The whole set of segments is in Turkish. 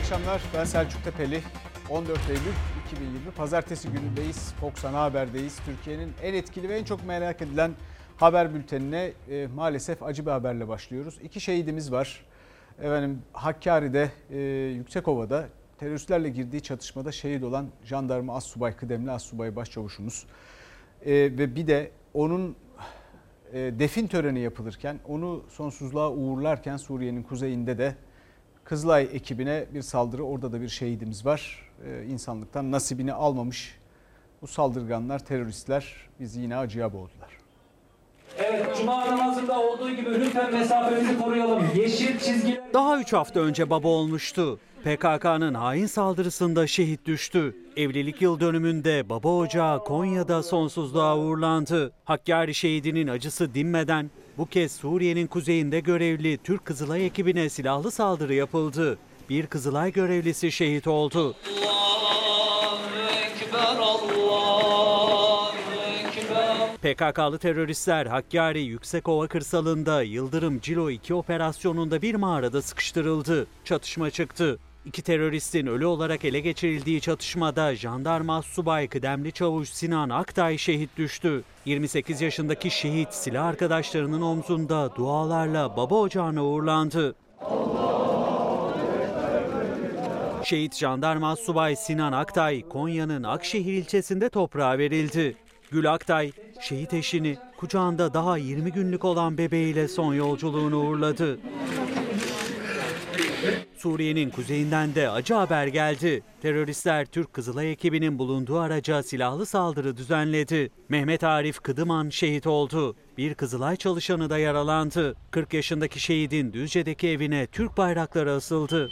akşamlar. Ben Selçuk Tepeli. 14 Eylül 2020 Pazartesi günündeyiz. Fox Ana Haber'deyiz. Türkiye'nin en etkili ve en çok merak edilen haber bültenine e, maalesef acı bir haberle başlıyoruz. İki şehidimiz var. Efendim Hakkari'de, e, Yüksekova'da teröristlerle girdiği çatışmada şehit olan jandarma Assubay Kıdemli Assubay Başçavuşumuz. E, ve bir de onun e, defin töreni yapılırken, onu sonsuzluğa uğurlarken Suriye'nin kuzeyinde de Kızılay ekibine bir saldırı. Orada da bir şehidimiz var. Ee, insanlıktan nasibini almamış bu saldırganlar, teröristler bizi yine acıya boğdular. Evet, cuma namazında olduğu gibi lütfen mesafemizi koruyalım. Yeşil çizgiler... Daha 3 hafta önce baba olmuştu. PKK'nın hain saldırısında şehit düştü. Evlilik yıl dönümünde baba ocağı Konya'da sonsuzluğa uğurlandı. Hakkari şehidinin acısı dinmeden bu kez Suriye'nin kuzeyinde görevli Türk Kızılay ekibine silahlı saldırı yapıldı. Bir Kızılay görevlisi şehit oldu. PKK'lı teröristler Hakkari Yüksekova kırsalında Yıldırım Cilo 2 operasyonunda bir mağarada sıkıştırıldı. Çatışma çıktı. İki teröristin ölü olarak ele geçirildiği çatışmada jandarma subay kıdemli çavuş Sinan Aktay şehit düştü. 28 yaşındaki şehit silah arkadaşlarının omzunda dualarla baba ocağına uğurlandı. Şehit jandarma subay Sinan Aktay Konya'nın Akşehir ilçesinde toprağa verildi. Gül Aktay, şehit eşini kucağında daha 20 günlük olan bebeğiyle son yolculuğunu uğurladı. Suriye'nin kuzeyinden de acı haber geldi. Teröristler Türk Kızılay ekibinin bulunduğu araca silahlı saldırı düzenledi. Mehmet Arif Kıdıman şehit oldu. Bir Kızılay çalışanı da yaralandı. 40 yaşındaki şehidin Düzce'deki evine Türk bayrakları asıldı.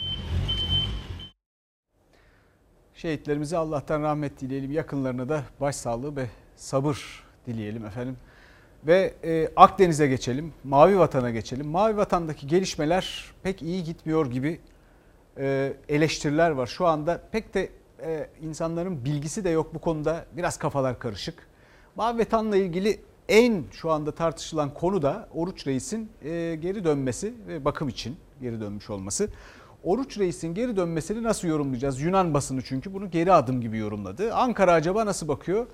Şehitlerimize Allah'tan rahmet dileyelim. Yakınlarına da başsağlığı ve sabır dileyelim efendim. Ve e, Akdeniz'e geçelim, Mavi Vatan'a geçelim. Mavi Vatan'daki gelişmeler pek iyi gitmiyor gibi e, eleştiriler var. Şu anda pek de e, insanların bilgisi de yok bu konuda. Biraz kafalar karışık. Mavi Vatan'la ilgili en şu anda tartışılan konu da Oruç Reis'in e, geri dönmesi ve bakım için geri dönmüş olması. Oruç Reis'in geri dönmesini nasıl yorumlayacağız? Yunan basını çünkü bunu geri adım gibi yorumladı. Ankara acaba nasıl bakıyor?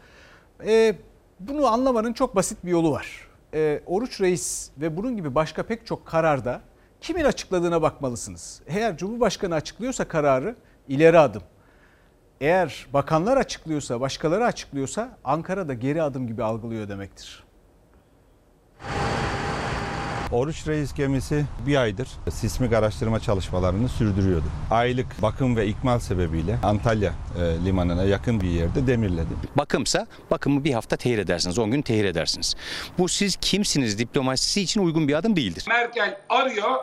E, bunu anlamanın çok basit bir yolu var. E, Oruç Reis ve bunun gibi başka pek çok kararda kimin açıkladığına bakmalısınız. Eğer Cumhurbaşkanı açıklıyorsa kararı ileri adım. Eğer bakanlar açıklıyorsa, başkaları açıklıyorsa Ankara'da geri adım gibi algılıyor demektir. Oruç Reis gemisi bir aydır sismik araştırma çalışmalarını sürdürüyordu. Aylık bakım ve ikmal sebebiyle Antalya e, limanına yakın bir yerde demirledi. Bakımsa bakımı bir hafta tehir edersiniz, 10 gün tehir edersiniz. Bu siz kimsiniz diplomasisi için uygun bir adım değildir. Merkel arıyor,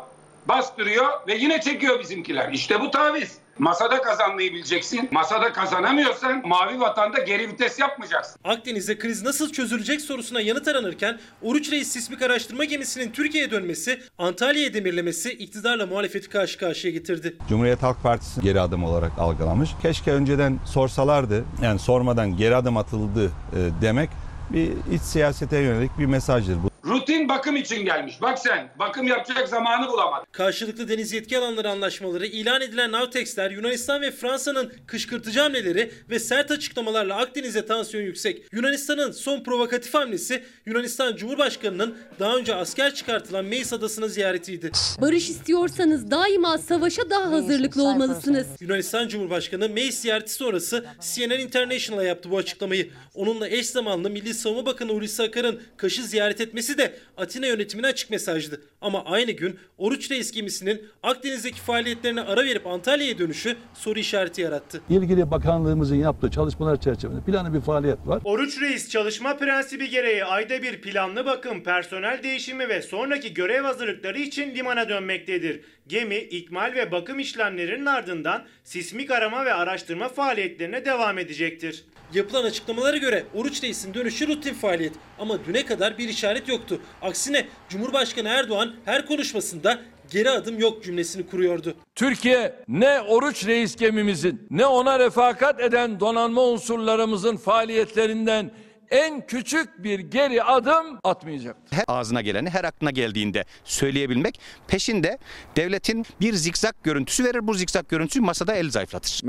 bastırıyor ve yine çekiyor bizimkiler. İşte bu taviz. Masada kazanmayı bileceksin. Masada kazanamıyorsan mavi vatanda geri vites yapmayacaksın. Akdeniz'de kriz nasıl çözülecek sorusuna yanıt aranırken Oruç Reis sismik araştırma gemisinin Türkiye'ye dönmesi, Antalya'ya demirlemesi iktidarla muhalefeti karşı karşıya getirdi. Cumhuriyet Halk Partisi geri adım olarak algılamış. Keşke önceden sorsalardı, yani sormadan geri adım atıldı e, demek bir iç siyasete yönelik bir mesajdır bu. Rutin bakım için gelmiş. Bak sen bakım yapacak zamanı bulamadı. Karşılıklı deniz yetki alanları anlaşmaları, ilan edilen Navtex'ler, Yunanistan ve Fransa'nın kışkırtıcı hamleleri ve sert açıklamalarla Akdeniz'e tansiyon yüksek. Yunanistan'ın son provokatif hamlesi Yunanistan Cumhurbaşkanı'nın daha önce asker çıkartılan Meis adasını ziyaretiydi. Barış istiyorsanız daima savaşa daha hazırlıklı olmalısınız. Yunanistan Cumhurbaşkanı Meis ziyareti sonrası CNN International'a yaptı bu açıklamayı. Onunla eş zamanlı Milli Savunma Bakanı Hulusi Akar'ın Kaş'ı ziyaret etmesi de Atina yönetimine açık mesajdı. Ama aynı gün Oruç Reis gemisinin Akdeniz'deki faaliyetlerine ara verip Antalya'ya dönüşü soru işareti yarattı. İlgili bakanlığımızın yaptığı çalışmalar çerçevesinde planlı bir faaliyet var. Oruç Reis çalışma prensibi gereği ayda bir planlı bakım, personel değişimi ve sonraki görev hazırlıkları için limana dönmektedir. Gemi, ikmal ve bakım işlemlerinin ardından sismik arama ve araştırma faaliyetlerine devam edecektir. Yapılan açıklamalara göre Oruç Reis'in dönüşü rutin faaliyet ama düne kadar bir işaret yoktu. Aksine Cumhurbaşkanı Erdoğan her konuşmasında geri adım yok cümlesini kuruyordu. Türkiye ne Oruç Reis gemimizin ne ona refakat eden donanma unsurlarımızın faaliyetlerinden en küçük bir geri adım atmayacaktır. Her ağzına geleni her aklına geldiğinde söyleyebilmek peşinde devletin bir zikzak görüntüsü verir. Bu zikzak görüntüsü masada el zayıflatır.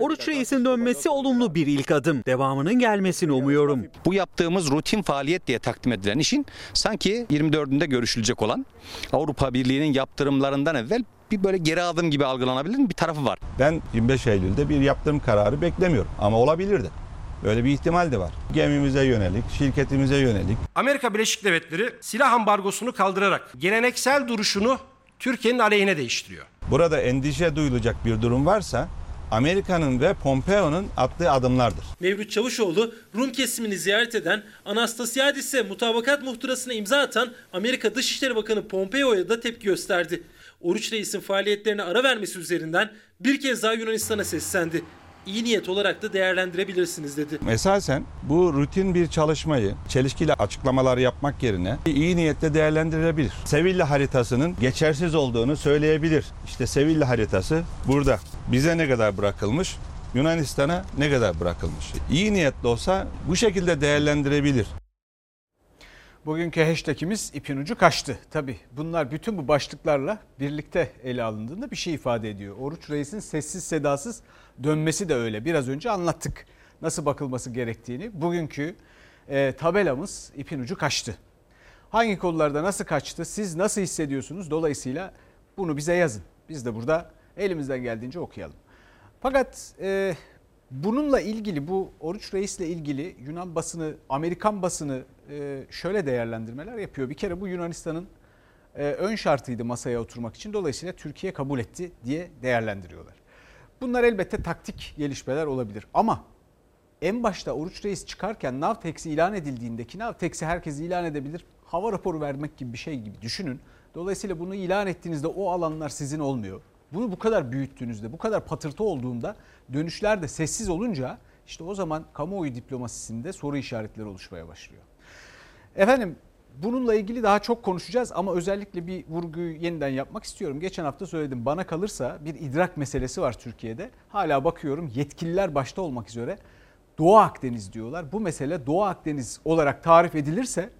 Oruç Reis'in dönmesi olumlu bir ilk adım. Devamının gelmesini umuyorum. Bu yaptığımız rutin faaliyet diye takdim edilen işin sanki 24'ünde görüşülecek olan Avrupa Birliği'nin yaptırımlarından evvel bir böyle geri adım gibi algılanabilir bir tarafı var. Ben 25 Eylül'de bir yaptırım kararı beklemiyorum ama olabilirdi. Böyle bir ihtimal de var. Gemimize yönelik, şirketimize yönelik. Amerika Birleşik Devletleri silah ambargosunu kaldırarak geleneksel duruşunu Türkiye'nin aleyhine değiştiriyor. Burada endişe duyulacak bir durum varsa Amerika'nın ve Pompeo'nun attığı adımlardır. Mevlüt Çavuşoğlu Rum kesimini ziyaret eden Anastasiadis'e mutabakat muhtırasına imza atan Amerika Dışişleri Bakanı Pompeo'ya da tepki gösterdi. Oruç Reis'in faaliyetlerine ara vermesi üzerinden bir kez daha Yunanistan'a seslendi. İyi niyet olarak da değerlendirebilirsiniz dedi. Esasen bu rutin bir çalışmayı çelişkili açıklamalar yapmak yerine iyi niyetle değerlendirilebilir. Sevilla haritasının geçersiz olduğunu söyleyebilir. İşte Sevilla haritası burada. Bize ne kadar bırakılmış? Yunanistan'a ne kadar bırakılmış? İyi niyetli olsa bu şekilde değerlendirebilir. Bugünkü hashtagimiz ipin ucu kaçtı. Tabi bunlar bütün bu başlıklarla birlikte ele alındığında bir şey ifade ediyor. Oruç Reis'in sessiz sedasız dönmesi de öyle. Biraz önce anlattık nasıl bakılması gerektiğini. Bugünkü e, tabelamız ipin ucu kaçtı. Hangi konularda nasıl kaçtı siz nasıl hissediyorsunuz? Dolayısıyla bunu bize yazın. Biz de burada elimizden geldiğince okuyalım. Fakat e, bununla ilgili bu Oruç Reis'le ilgili Yunan basını, Amerikan basını şöyle değerlendirmeler yapıyor. Bir kere bu Yunanistan'ın e, ön şartıydı masaya oturmak için. Dolayısıyla Türkiye kabul etti diye değerlendiriyorlar. Bunlar elbette taktik gelişmeler olabilir ama en başta Oruç Reis çıkarken Navtex'i ilan edildiğindeki Navtex'i herkes ilan edebilir. Hava raporu vermek gibi bir şey gibi düşünün. Dolayısıyla bunu ilan ettiğinizde o alanlar sizin olmuyor. Bunu bu kadar büyüttüğünüzde, bu kadar patırtı olduğunda dönüşler de sessiz olunca işte o zaman kamuoyu diplomasisinde soru işaretleri oluşmaya başlıyor. Efendim bununla ilgili daha çok konuşacağız ama özellikle bir vurguyu yeniden yapmak istiyorum. Geçen hafta söyledim bana kalırsa bir idrak meselesi var Türkiye'de. Hala bakıyorum yetkililer başta olmak üzere Doğu Akdeniz diyorlar. Bu mesele Doğu Akdeniz olarak tarif edilirse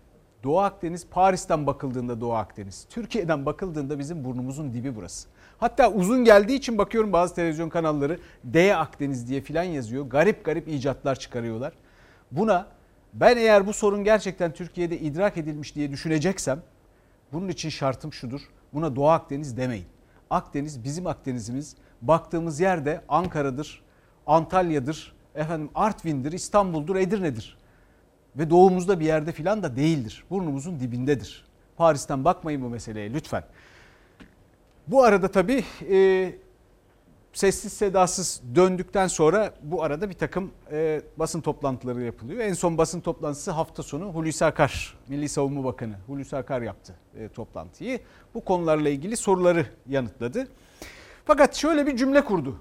Doğu Akdeniz Paris'ten bakıldığında Doğu Akdeniz, Türkiye'den bakıldığında bizim burnumuzun dibi burası. Hatta uzun geldiği için bakıyorum bazı televizyon kanalları D Akdeniz diye filan yazıyor. Garip garip icatlar çıkarıyorlar. Buna ben eğer bu sorun gerçekten Türkiye'de idrak edilmiş diye düşüneceksem bunun için şartım şudur. Buna Doğu Akdeniz demeyin. Akdeniz bizim Akdenizimiz. Baktığımız yerde Ankara'dır, Antalya'dır, efendim Artvin'dir, İstanbul'dur, Edirne'dir. Ve doğumuzda bir yerde filan da değildir. Burnumuzun dibindedir. Paris'ten bakmayın bu meseleye lütfen. Bu arada tabii e, sessiz sedasız döndükten sonra bu arada bir takım e, basın toplantıları yapılıyor. En son basın toplantısı hafta sonu Hulusi Akar, Milli Savunma Bakanı Hulusi Akar yaptı e, toplantıyı. Bu konularla ilgili soruları yanıtladı. Fakat şöyle bir cümle kurdu.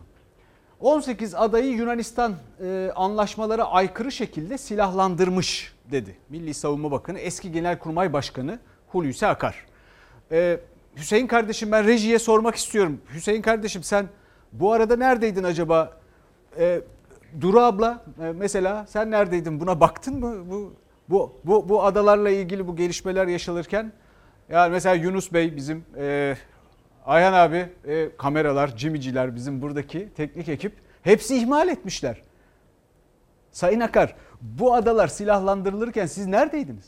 18 adayı Yunanistan e, anlaşmalara aykırı şekilde silahlandırmış dedi. Milli Savunma Bakanı eski Genelkurmay Başkanı Hulusi Akar. E, Hüseyin kardeşim ben rejiye sormak istiyorum. Hüseyin kardeşim sen bu arada neredeydin acaba? E, Duru abla e, mesela sen neredeydin? Buna baktın mı? Bu bu bu bu adalarla ilgili bu gelişmeler yaşanırken yani mesela Yunus Bey bizim e, Ayhan abi e, kameralar, cimiciler bizim buradaki teknik ekip hepsi ihmal etmişler. Sayın Akar bu adalar silahlandırılırken siz neredeydiniz?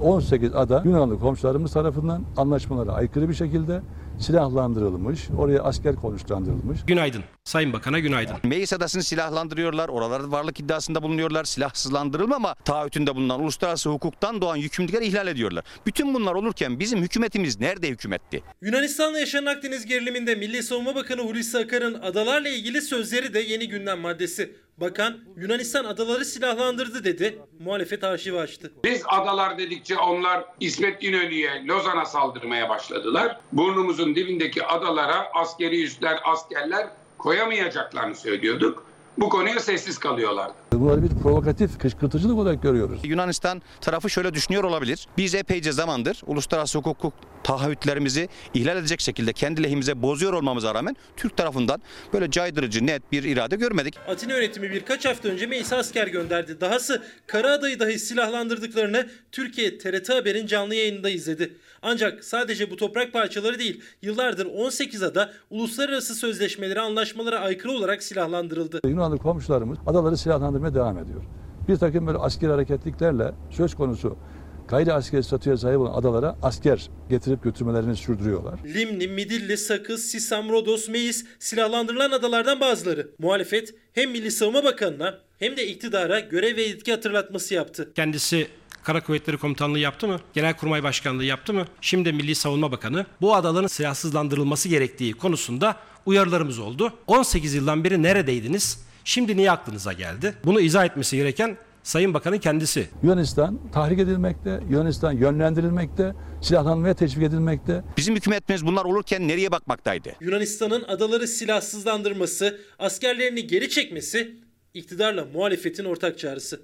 18 ada Yunanlı komşularımız tarafından anlaşmalara aykırı bir şekilde silahlandırılmış, oraya asker konuşlandırılmış. Günaydın. Sayın Bakan'a günaydın. Meis Adası'nı silahlandırıyorlar. Oralarda varlık iddiasında bulunuyorlar. Silahsızlandırılma ama taahhütünde bulunan uluslararası hukuktan doğan yükümlülükleri ihlal ediyorlar. Bütün bunlar olurken bizim hükümetimiz nerede hükümetti? Yunanistan'la yaşanan Akdeniz geriliminde Milli Savunma Bakanı Hulusi Akar'ın adalarla ilgili sözleri de yeni gündem maddesi. Bakan Yunanistan adaları silahlandırdı dedi. Muhalefet arşivi açtı. Biz adalar dedikçe onlar İsmet İnönü'ye, Lozan'a saldırmaya başladılar. Burnumuzun dibindeki adalara askeri üsler, askerler koyamayacaklarını söylüyorduk. Bu konuya sessiz kalıyorlardı. Bunları bir provokatif, kışkırtıcılık olarak görüyoruz. Yunanistan tarafı şöyle düşünüyor olabilir. Biz epeyce zamandır uluslararası hukuk taahhütlerimizi ihlal edecek şekilde kendi lehimize bozuyor olmamıza rağmen Türk tarafından böyle caydırıcı net bir irade görmedik. Atina yönetimi birkaç hafta önce meclise asker gönderdi. Dahası Karaada'yı dahi silahlandırdıklarını Türkiye TRT Haber'in canlı yayınında izledi. Ancak sadece bu toprak parçaları değil, yıllardır 18 ada uluslararası sözleşmelere, anlaşmalara aykırı olarak silahlandırıldı. Yunanlı komşularımız adaları silahlandırmaya devam ediyor. Bir takım böyle asker hareketliklerle söz konusu gayri askeri statüye sahip olan adalara asker getirip götürmelerini sürdürüyorlar. Limni, Midilli, Sakız, Sisam, Rodos, Meis silahlandırılan adalardan bazıları. Muhalefet hem Milli Savunma Bakanı'na hem de iktidara görev ve yetki hatırlatması yaptı. Kendisi Kara Kuvvetleri Komutanlığı yaptı mı? Genelkurmay Başkanlığı yaptı mı? Şimdi Milli Savunma Bakanı bu adaların silahsızlandırılması gerektiği konusunda uyarılarımız oldu. 18 yıldan beri neredeydiniz? Şimdi niye aklınıza geldi? Bunu izah etmesi gereken Sayın Bakan'ın kendisi. Yunanistan tahrik edilmekte, Yunanistan yönlendirilmekte, silahlanmaya teşvik edilmekte. Bizim hükümetimiz bunlar olurken nereye bakmaktaydı? Yunanistan'ın adaları silahsızlandırması, askerlerini geri çekmesi iktidarla muhalefetin ortak çağrısı.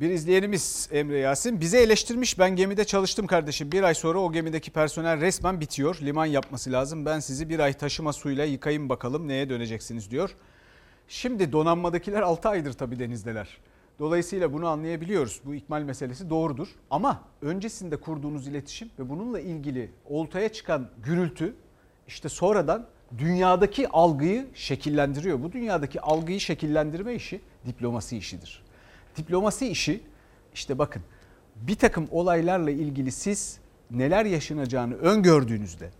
Bir izleyenimiz Emre Yasin bize eleştirmiş ben gemide çalıştım kardeşim bir ay sonra o gemideki personel resmen bitiyor liman yapması lazım ben sizi bir ay taşıma suyla yıkayayım bakalım neye döneceksiniz diyor. Şimdi donanmadakiler 6 aydır tabii denizdeler. Dolayısıyla bunu anlayabiliyoruz. Bu ikmal meselesi doğrudur. Ama öncesinde kurduğunuz iletişim ve bununla ilgili oltaya çıkan gürültü işte sonradan dünyadaki algıyı şekillendiriyor. Bu dünyadaki algıyı şekillendirme işi diplomasi işidir. Diplomasi işi işte bakın bir takım olaylarla ilgili siz neler yaşanacağını öngördüğünüzde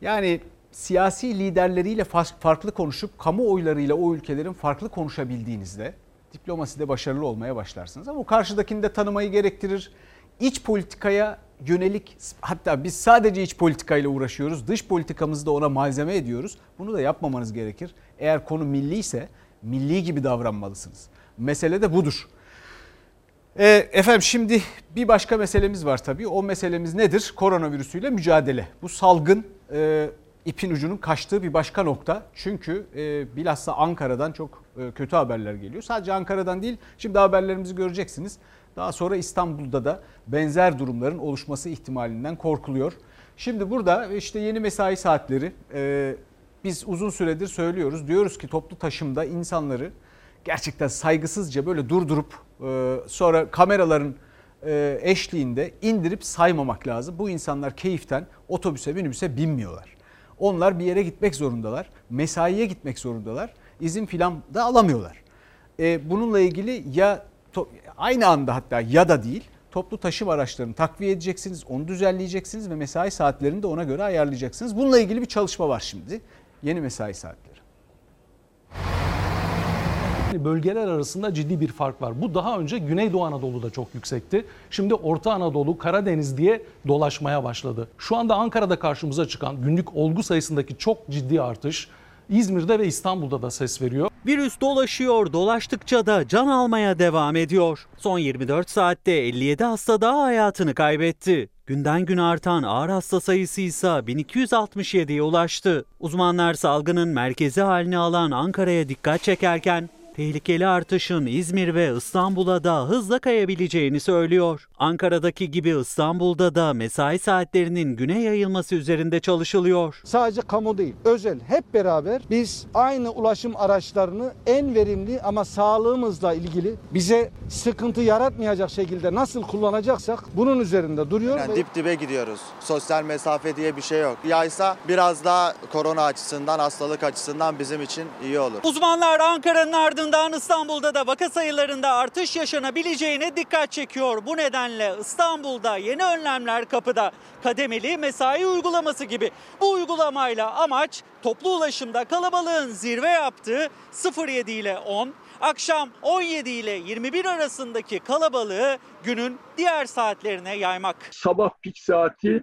yani siyasi liderleriyle farklı konuşup kamuoylarıyla o ülkelerin farklı konuşabildiğinizde diplomaside başarılı olmaya başlarsınız. Ama o karşıdakini de tanımayı gerektirir. İç politikaya yönelik hatta biz sadece iç politikayla uğraşıyoruz. Dış politikamızı da ona malzeme ediyoruz. Bunu da yapmamanız gerekir. Eğer konu milli ise milli gibi davranmalısınız. Mesele de budur. E, efendim şimdi bir başka meselemiz var tabii. O meselemiz nedir? Koronavirüsüyle mücadele. Bu salgın e, ipin ucunun kaçtığı bir başka nokta. Çünkü e, bilhassa Ankara'dan çok e, kötü haberler geliyor. Sadece Ankara'dan değil şimdi haberlerimizi göreceksiniz. Daha sonra İstanbul'da da benzer durumların oluşması ihtimalinden korkuluyor. Şimdi burada işte yeni mesai saatleri e, biz uzun süredir söylüyoruz. Diyoruz ki toplu taşımda insanları gerçekten saygısızca böyle durdurup e, sonra kameraların e, eşliğinde indirip saymamak lazım. Bu insanlar keyiften otobüse minibüse binmiyorlar. Onlar bir yere gitmek zorundalar. Mesaiye gitmek zorundalar. İzin filan da alamıyorlar. E, bununla ilgili ya aynı anda hatta ya da değil toplu taşıma araçlarını takviye edeceksiniz, onu düzenleyeceksiniz ve mesai saatlerini de ona göre ayarlayacaksınız. Bununla ilgili bir çalışma var şimdi. Yeni mesai saatleri. Bölgeler arasında ciddi bir fark var. Bu daha önce Güneydoğu Anadolu'da çok yüksekti. Şimdi Orta Anadolu, Karadeniz diye dolaşmaya başladı. Şu anda Ankara'da karşımıza çıkan günlük olgu sayısındaki çok ciddi artış İzmir'de ve İstanbul'da da ses veriyor. Virüs dolaşıyor, dolaştıkça da can almaya devam ediyor. Son 24 saatte 57 hasta daha hayatını kaybetti. Günden güne artan ağır hasta sayısı ise 1267'ye ulaştı. Uzmanlar salgının merkezi halini alan Ankara'ya dikkat çekerken tehlikeli artışın İzmir ve İstanbul'a da hızla kayabileceğini söylüyor. Ankara'daki gibi İstanbul'da da mesai saatlerinin güne yayılması üzerinde çalışılıyor. Sadece kamu değil, özel hep beraber biz aynı ulaşım araçlarını en verimli ama sağlığımızla ilgili bize sıkıntı yaratmayacak şekilde nasıl kullanacaksak bunun üzerinde duruyor. Yani dip dibe gidiyoruz. Sosyal mesafe diye bir şey yok. Yaysa biraz daha korona açısından, hastalık açısından bizim için iyi olur. Uzmanlar Ankara'nın ardından İstanbul'da da vaka sayılarında artış yaşanabileceğine dikkat çekiyor. Bu nedenle İstanbul'da yeni önlemler kapıda. Kademeli mesai uygulaması gibi. Bu uygulamayla amaç toplu ulaşımda kalabalığın zirve yaptığı 07 ile 10, akşam 17 ile 21 arasındaki kalabalığı günün diğer saatlerine yaymak. Sabah pik saati,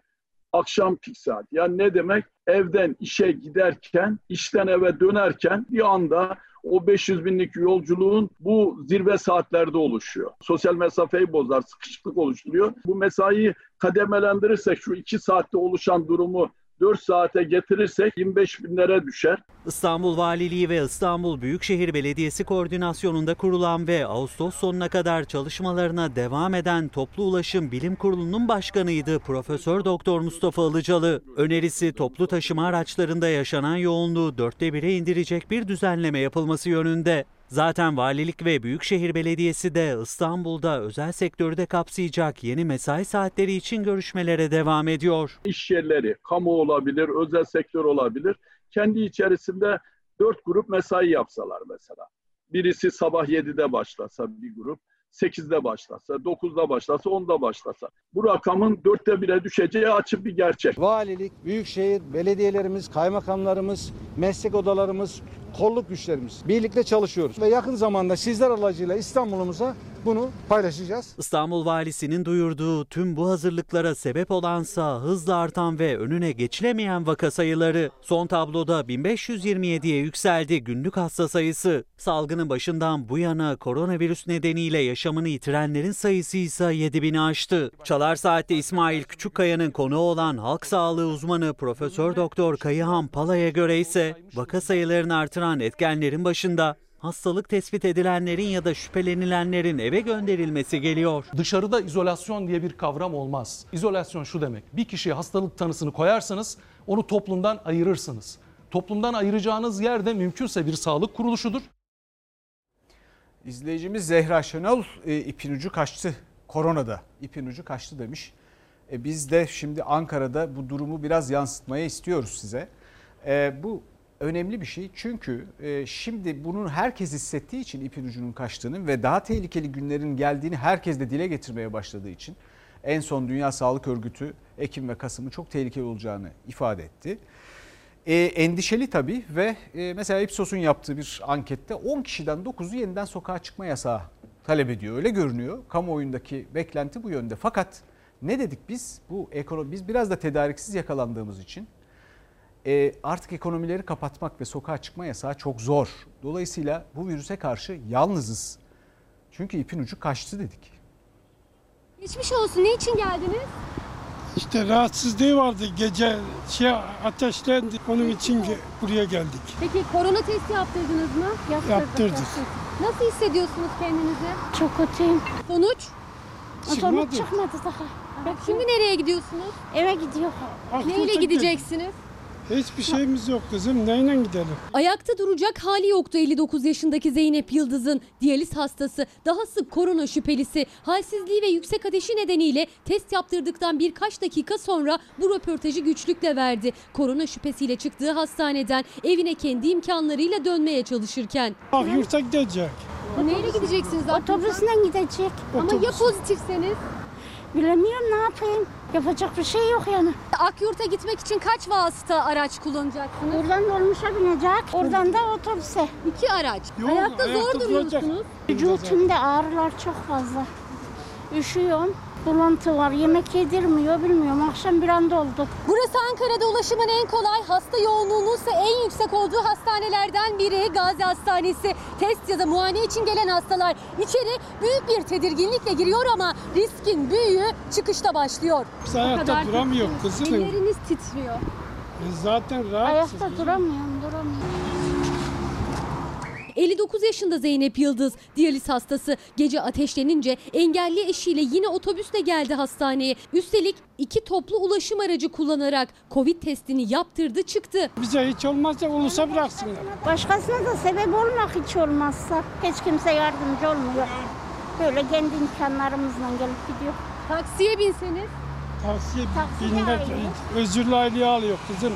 akşam pik saati. Yani ne demek? Evden işe giderken, işten eve dönerken bir anda o 500 binlik yolculuğun bu zirve saatlerde oluşuyor. Sosyal mesafeyi bozar, sıkışıklık oluşturuyor. Bu mesaiyi kademelendirirsek şu iki saatte oluşan durumu 4 saate getirirsek 25 binlere düşer. İstanbul Valiliği ve İstanbul Büyükşehir Belediyesi koordinasyonunda kurulan ve Ağustos sonuna kadar çalışmalarına devam eden Toplu Ulaşım Bilim Kurulu'nun başkanıydı Profesör Doktor Mustafa Ilıcalı. Önerisi toplu taşıma araçlarında yaşanan yoğunluğu dörtte bire indirecek bir düzenleme yapılması yönünde. Zaten valilik ve büyükşehir belediyesi de İstanbul'da özel sektörü de kapsayacak yeni mesai saatleri için görüşmelere devam ediyor. İş yerleri, kamu olabilir, özel sektör olabilir. Kendi içerisinde 4 grup mesai yapsalar mesela. Birisi sabah 7'de başlasa bir grup, 8'de başlasa, 9'da başlasa, 10'da başlasa. Bu rakamın 4'te 1'e düşeceği açık bir gerçek. Valilik, büyükşehir, belediyelerimiz, kaymakamlarımız, meslek odalarımız, kolluk güçlerimiz birlikte çalışıyoruz. Ve yakın zamanda sizler aracıyla İstanbul'umuza bunu paylaşacağız. İstanbul Valisi'nin duyurduğu tüm bu hazırlıklara sebep olansa hızla artan ve önüne geçilemeyen vaka sayıları. Son tabloda 1527'ye yükseldi günlük hasta sayısı. Salgının başından bu yana koronavirüs nedeniyle yaşamını yitirenlerin sayısı ise 7000'i aştı. Çalar Saat'te İsmail Küçükkaya'nın konuğu olan halk sağlığı uzmanı Profesör Doktor Kayıhan Pala'ya göre ise vaka sayılarını artıran etkenlerin başında hastalık tespit edilenlerin ya da şüphelenilenlerin eve gönderilmesi geliyor. Dışarıda izolasyon diye bir kavram olmaz. İzolasyon şu demek. Bir kişiye hastalık tanısını koyarsanız onu toplumdan ayırırsınız. Toplumdan ayıracağınız yer de mümkünse bir sağlık kuruluşudur. İzleyicimiz Zehra Şenol e, ipin ucu kaçtı. Koronada ipin ucu kaçtı demiş. E, biz de şimdi Ankara'da bu durumu biraz yansıtmaya istiyoruz size. E, bu önemli bir şey çünkü e, şimdi bunun herkes hissettiği için ipin ucunun kaçtığını ve daha tehlikeli günlerin geldiğini herkes de dile getirmeye başladığı için en son Dünya Sağlık Örgütü Ekim ve Kasım'ın çok tehlikeli olacağını ifade etti. E, endişeli tabii ve e, mesela Ipsos'un yaptığı bir ankette 10 kişiden 9'u yeniden sokağa çıkma yasağı talep ediyor. Öyle görünüyor. Kamuoyundaki beklenti bu yönde. Fakat ne dedik biz? Bu ekonomi biz biraz da tedariksiz yakalandığımız için e, artık ekonomileri kapatmak ve sokağa çıkma yasağı çok zor. Dolayısıyla bu virüse karşı yalnızız. Çünkü ipin ucu kaçtı dedik. Geçmiş olsun. Ne için geldiniz? İşte rahatsızlığı vardı gece şey ateşlendi onun için ge- buraya geldik. Peki korona testi yaptırdınız mı? Yaptırdık. Nasıl hissediyorsunuz kendinizi? Çok kötüyüm. Sonuç? Sonuç çıkmadı daha. Şimdi nereye gidiyorsunuz? Eve gidiyor. Neyle gideceksiniz? Hiçbir şeyimiz yok kızım neyle gidelim? Ayakta duracak hali yoktu 59 yaşındaki Zeynep Yıldız'ın. Diyaliz hastası, daha sık korona şüphelisi, halsizliği ve yüksek ateşi nedeniyle test yaptırdıktan birkaç dakika sonra bu röportajı güçlükle verdi. Korona şüphesiyle çıktığı hastaneden evine kendi imkanlarıyla dönmeye çalışırken. Bak yurta gidecek. Neyle gideceksiniz? Otobüsle gidecek. Ama ya pozitifseniz? Bilemiyorum ne yapayım. Yapacak bir şey yok yani. Akyurt'a gitmek için kaç vasıta araç kullanacaksınız? Oradan dolmuşa binecek. Oradan da otobüse. İki araç. Yok, Ayakta zor ayakta duracak. duruyorsunuz. Vücutumda ağrılar çok fazla. Üşüyorum. Bulantı var. Yemek yedirmiyor bilmiyorum. Akşam bir anda oldu. Burası Ankara'da ulaşımın en kolay, hasta yoğunluğunun ise en yüksek olduğu hastanelerden biri Gazi Hastanesi. Test ya da muayene için gelen hastalar içeri büyük bir tedirginlikle giriyor ama riskin büyüğü çıkışta başlıyor. Biz ayakta duramıyor kızım. Elleriniz titriyor. E Zaten rahatsız. Ayakta duramıyorum, duramıyorum. 59 yaşında Zeynep Yıldız diyaliz hastası gece ateşlenince engelli eşiyle yine otobüsle geldi hastaneye. Üstelik iki toplu ulaşım aracı kullanarak Covid testini yaptırdı çıktı. Bize hiç olmazsa ulusa bıraksınlar. Başkasına da sebep olmak hiç olmazsa. Hiç kimse yardımcı olmuyor. Böyle kendi imkanlarımızla gelip gidiyor. Taksiye binseniz. Tavsiye Taksiye binmek özürlü aileye alıyor kızım.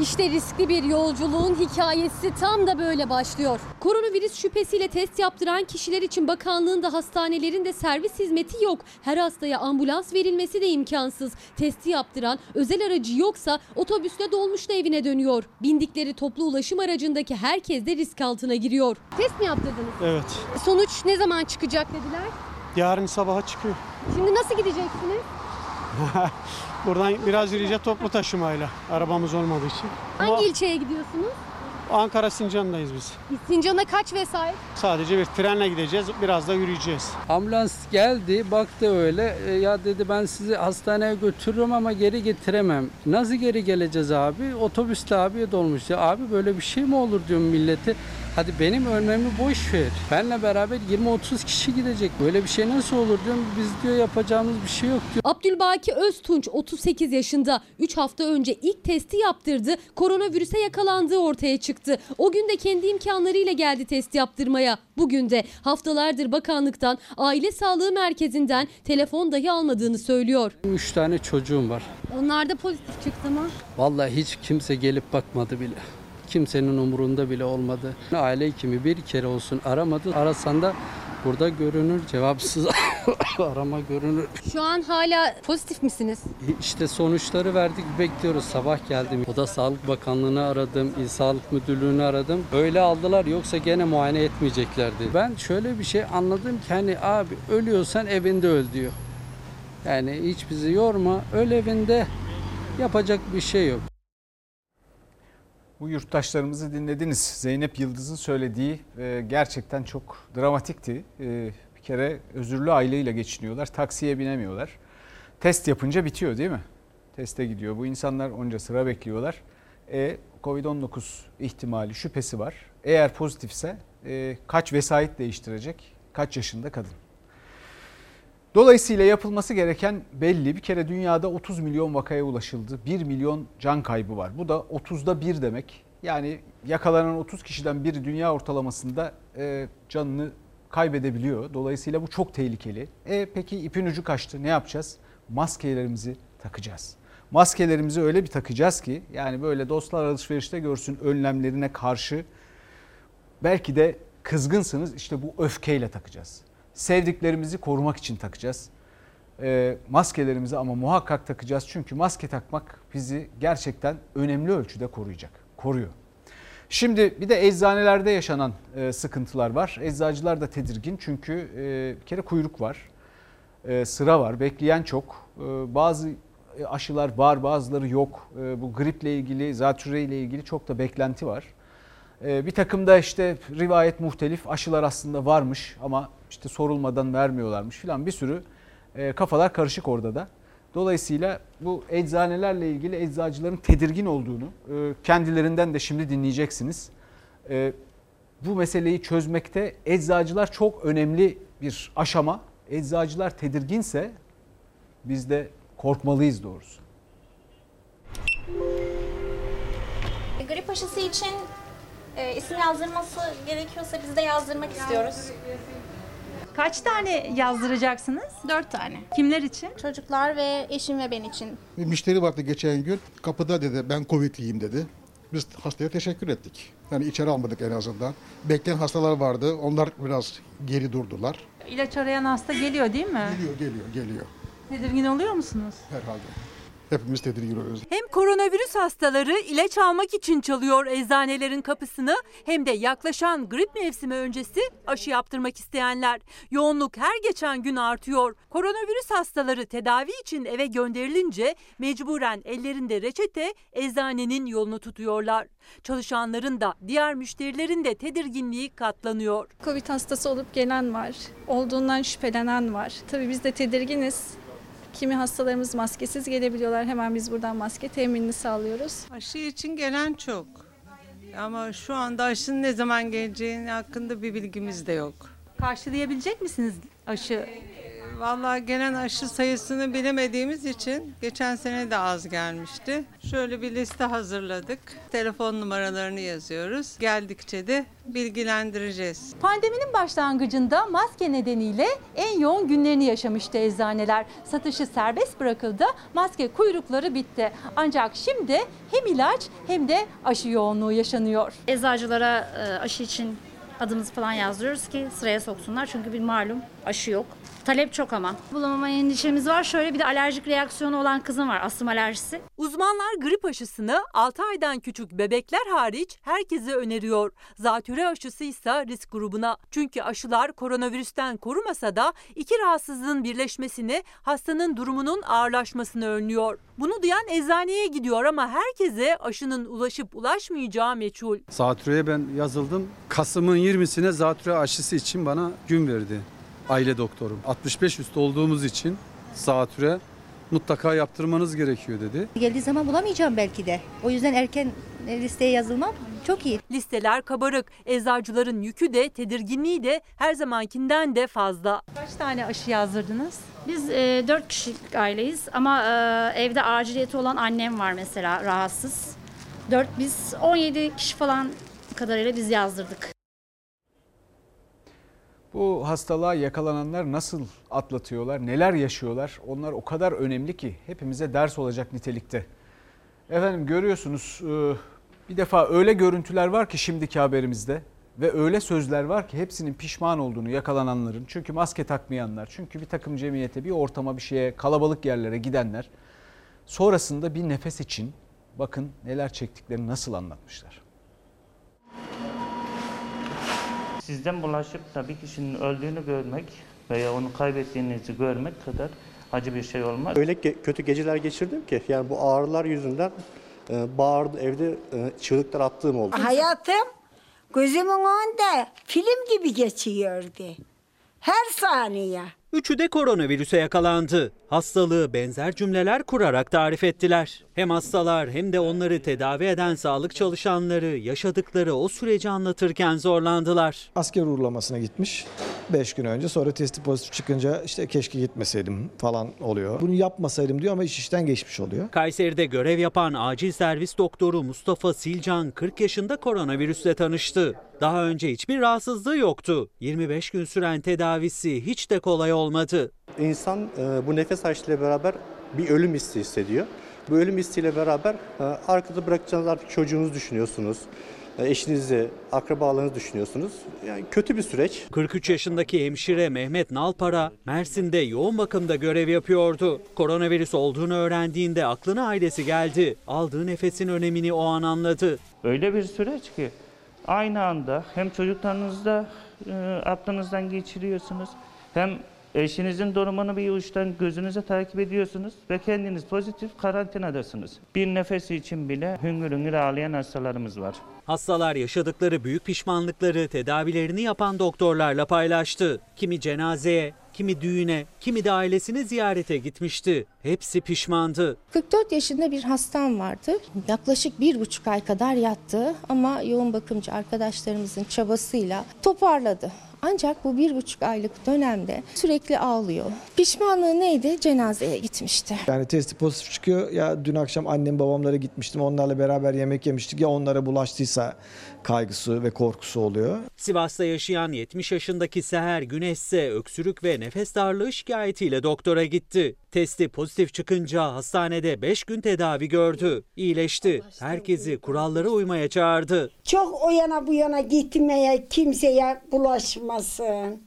İşte riskli bir yolculuğun hikayesi tam da böyle başlıyor. Koronavirüs şüphesiyle test yaptıran kişiler için bakanlığın da hastanelerin de servis hizmeti yok. Her hastaya ambulans verilmesi de imkansız. Testi yaptıran özel aracı yoksa otobüsle dolmuşla evine dönüyor. Bindikleri toplu ulaşım aracındaki herkes de risk altına giriyor. Test mi yaptırdınız? Evet. Sonuç ne zaman çıkacak dediler. Yarın sabaha çıkıyor. Şimdi nasıl gideceksiniz? Buradan biraz yürüyeceğiz toplu taşımayla. Arabamız olmadığı için. Hangi ilçeye gidiyorsunuz? Ankara Sincan'dayız biz. Sincan'a kaç vesait? Sadece bir trenle gideceğiz, biraz da yürüyeceğiz. Ambulans geldi baktı öyle E, ya dedi ben sizi hastaneye götürürüm ama geri getiremem. Nasıl geri geleceğiz abi? Otobüsle abi dolmuş. Ya abi böyle bir şey mi olur diyorum milleti. Hadi benim ölmemi boş ver. Benle beraber 20-30 kişi gidecek. Böyle bir şey nasıl olur diyorum. Biz diyor yapacağımız bir şey yok diyor. Abdülbaki Öztunç 38 yaşında 3 hafta önce ilk testi yaptırdı. Koronavirüse yakalandığı ortaya çıktı. O gün de kendi imkanlarıyla geldi test yaptırmaya. Bugün de haftalardır bakanlıktan, aile sağlığı merkezinden telefon dahi almadığını söylüyor. 3 tane çocuğum var. Onlar da pozitif çıktı mı? Vallahi hiç kimse gelip bakmadı bile. Kimsenin umurunda bile olmadı. Aile hekimi bir kere olsun aramadı. Arasan da burada görünür. Cevapsız arama görünür. Şu an hala pozitif misiniz? İşte sonuçları verdik bekliyoruz. Sabah geldim. O da Sağlık Bakanlığı'nı aradım. İl Sağlık Müdürlüğü'nü aradım. Öyle aldılar yoksa gene muayene etmeyeceklerdi. Ben şöyle bir şey anladım ki hani abi ölüyorsan evinde öl diyor. Yani hiç bizi yorma. Öl evinde yapacak bir şey yok. Bu yurttaşlarımızı dinlediniz. Zeynep Yıldız'ın söylediği e, gerçekten çok dramatikti. E, bir kere özürlü aileyle geçiniyorlar. Taksiye binemiyorlar. Test yapınca bitiyor değil mi? Teste gidiyor. Bu insanlar onca sıra bekliyorlar. E, Covid-19 ihtimali, şüphesi var. Eğer pozitifse e, kaç vesait değiştirecek? Kaç yaşında kadın? Dolayısıyla yapılması gereken belli. Bir kere dünyada 30 milyon vakaya ulaşıldı. 1 milyon can kaybı var. Bu da 30'da 1 demek. Yani yakalanan 30 kişiden biri dünya ortalamasında e, canını kaybedebiliyor. Dolayısıyla bu çok tehlikeli. E peki ipin ucu kaçtı. Ne yapacağız? Maskelerimizi takacağız. Maskelerimizi öyle bir takacağız ki yani böyle dostlar alışverişte görsün önlemlerine karşı belki de kızgınsınız işte bu öfkeyle takacağız. Sevdiklerimizi korumak için takacağız. E, maskelerimizi ama muhakkak takacağız. Çünkü maske takmak bizi gerçekten önemli ölçüde koruyacak. Koruyor. Şimdi bir de eczanelerde yaşanan e, sıkıntılar var. Eczacılar da tedirgin çünkü e, bir kere kuyruk var. E, sıra var. Bekleyen çok. E, bazı aşılar var bazıları yok. E, bu griple ilgili, zatürre ile ilgili çok da beklenti var. E, bir takım da işte rivayet muhtelif aşılar aslında varmış ama işte sorulmadan vermiyorlarmış filan bir sürü e, kafalar karışık orada da. Dolayısıyla bu eczanelerle ilgili eczacıların tedirgin olduğunu e, kendilerinden de şimdi dinleyeceksiniz. E, bu meseleyi çözmekte eczacılar çok önemli bir aşama. Eczacılar tedirginse biz de korkmalıyız doğrusu. Grip aşısı için e, isim yazdırması gerekiyorsa biz de yazdırmak istiyoruz. Kaç tane yazdıracaksınız? Dört tane. Kimler için? Çocuklar ve eşim ve ben için. Bir müşteri vardı geçen gün. Kapıda dedi ben Covid'liyim dedi. Biz hastaya teşekkür ettik. Yani içeri almadık en azından. Bekleyen hastalar vardı. Onlar biraz geri durdular. İlaç arayan hasta geliyor değil mi? Geliyor, geliyor, geliyor. Tedirgin oluyor musunuz? Herhalde. Hepimiz tedirgin oluyoruz. Hem koronavirüs hastaları ilaç almak için çalıyor eczanelerin kapısını hem de yaklaşan grip mevsimi öncesi aşı yaptırmak isteyenler. Yoğunluk her geçen gün artıyor. Koronavirüs hastaları tedavi için eve gönderilince mecburen ellerinde reçete eczanenin yolunu tutuyorlar. Çalışanların da diğer müşterilerin de tedirginliği katlanıyor. Covid hastası olup gelen var. Olduğundan şüphelenen var. Tabii biz de tedirginiz. Kimi hastalarımız maskesiz gelebiliyorlar. Hemen biz buradan maske teminini sağlıyoruz. Aşı için gelen çok. Ama şu anda aşının ne zaman geleceğini hakkında bir bilgimiz de yok. Karşılayabilecek misiniz aşı? Vallahi gelen aşı sayısını bilemediğimiz için geçen sene de az gelmişti. Şöyle bir liste hazırladık. Telefon numaralarını yazıyoruz. Geldikçe de bilgilendireceğiz. Pandeminin başlangıcında maske nedeniyle en yoğun günlerini yaşamıştı eczaneler. Satışı serbest bırakıldı, maske kuyrukları bitti. Ancak şimdi hem ilaç hem de aşı yoğunluğu yaşanıyor. Eczacılara e, aşı için adımızı falan yazdırıyoruz ki sıraya soksunlar. Çünkü bir malum aşı yok. Talep çok ama. Bulamama endişemiz var. Şöyle bir de alerjik reaksiyonu olan kızım var. Astım alerjisi. Uzmanlar grip aşısını 6 aydan küçük bebekler hariç herkese öneriyor. Zatüre aşısı ise risk grubuna. Çünkü aşılar koronavirüsten korumasa da iki rahatsızlığın birleşmesini, hastanın durumunun ağırlaşmasını önlüyor. Bunu duyan eczaneye gidiyor ama herkese aşının ulaşıp ulaşmayacağı meçhul. Zatürre'ye ben yazıldım. Kasım'ın 20'sine zatürre aşısı için bana gün verdi aile doktorum. 65 üstü olduğumuz için zatüre mutlaka yaptırmanız gerekiyor dedi. Geldiği zaman bulamayacağım belki de. O yüzden erken listeye yazılmam çok iyi. Listeler kabarık. Eczacıların yükü de tedirginliği de her zamankinden de fazla. Kaç tane aşı yazdırdınız? Biz e, 4 kişilik aileyiz ama e, evde aciliyeti olan annem var mesela rahatsız. 4 biz 17 kişi falan kadarıyla biz yazdırdık. Bu hastalığa yakalananlar nasıl atlatıyorlar, neler yaşıyorlar? Onlar o kadar önemli ki hepimize ders olacak nitelikte. Efendim görüyorsunuz e, bir defa öyle görüntüler var ki şimdiki haberimizde ve öyle sözler var ki hepsinin pişman olduğunu yakalananların. Çünkü maske takmayanlar, çünkü bir takım cemiyete, bir ortama, bir şeye, kalabalık yerlere gidenler sonrasında bir nefes için bakın neler çektiklerini nasıl anlatmışlar. Sizden bulaşıp da bir kişinin öldüğünü görmek veya onu kaybettiğinizi görmek kadar acı bir şey olmaz. Öyle ge- kötü geceler geçirdim ki yani bu ağrılar yüzünden e, bağırdı evde e, çığlıklar attığım oldu. Hayatım gözümün önünde film gibi geçiyordu. Her saniye. Üçü de koronavirüse yakalandı. Hastalığı benzer cümleler kurarak tarif ettiler. Hem hastalar hem de onları tedavi eden sağlık çalışanları yaşadıkları o süreci anlatırken zorlandılar. Asker uğurlamasına gitmiş 5 gün önce sonra testi pozitif çıkınca işte keşke gitmeseydim falan oluyor. Bunu yapmasaydım diyor ama iş işten geçmiş oluyor. Kayseri'de görev yapan acil servis doktoru Mustafa Silcan 40 yaşında koronavirüsle tanıştı. Daha önce hiçbir rahatsızlığı yoktu. 25 gün süren tedavisi hiç de kolay olmadı. İnsan e, bu nefes açlığıyla beraber bir ölüm hissi hissediyor. Bu ölüm hissiyle beraber e, arkada bırakacağınız artık çocuğunuzu düşünüyorsunuz. E, eşinizi, akrabalarınızı düşünüyorsunuz. Yani kötü bir süreç. 43 yaşındaki hemşire Mehmet Nalpara Mersin'de yoğun bakımda görev yapıyordu. Koronavirüs olduğunu öğrendiğinde aklına ailesi geldi. Aldığı nefesin önemini o an anladı. Öyle bir süreç ki aynı anda hem çocuklarınızda e, aklınızdan geçiriyorsunuz hem eşinizin durumunu bir uçtan gözünüze takip ediyorsunuz ve kendiniz pozitif karantinadasınız. Bir nefesi için bile hüngür hüngür ağlayan hastalarımız var. Hastalar yaşadıkları büyük pişmanlıkları tedavilerini yapan doktorlarla paylaştı. Kimi cenazeye, kimi düğüne, kimi de ailesini ziyarete gitmişti. Hepsi pişmandı. 44 yaşında bir hastam vardı. Yaklaşık bir buçuk ay kadar yattı ama yoğun bakımcı arkadaşlarımızın çabasıyla toparladı. Ancak bu bir buçuk aylık dönemde sürekli ağlıyor. Pişmanlığı neydi? Cenazeye gitmişti. Yani testi pozitif çıkıyor ya dün akşam annem babamlara gitmiştim onlarla beraber yemek yemiştik ya onlara bulaştıysa kaygısı ve korkusu oluyor. Sivas'ta yaşayan 70 yaşındaki Seher Güneş ise öksürük ve nefes darlığı şikayetiyle doktora gitti. Testi pozitif çıkınca hastanede 5 gün tedavi gördü. İyileşti. Herkesi kurallara uymaya çağırdı. Çok o yana bu yana gitmeye kimseye bulaşmasın.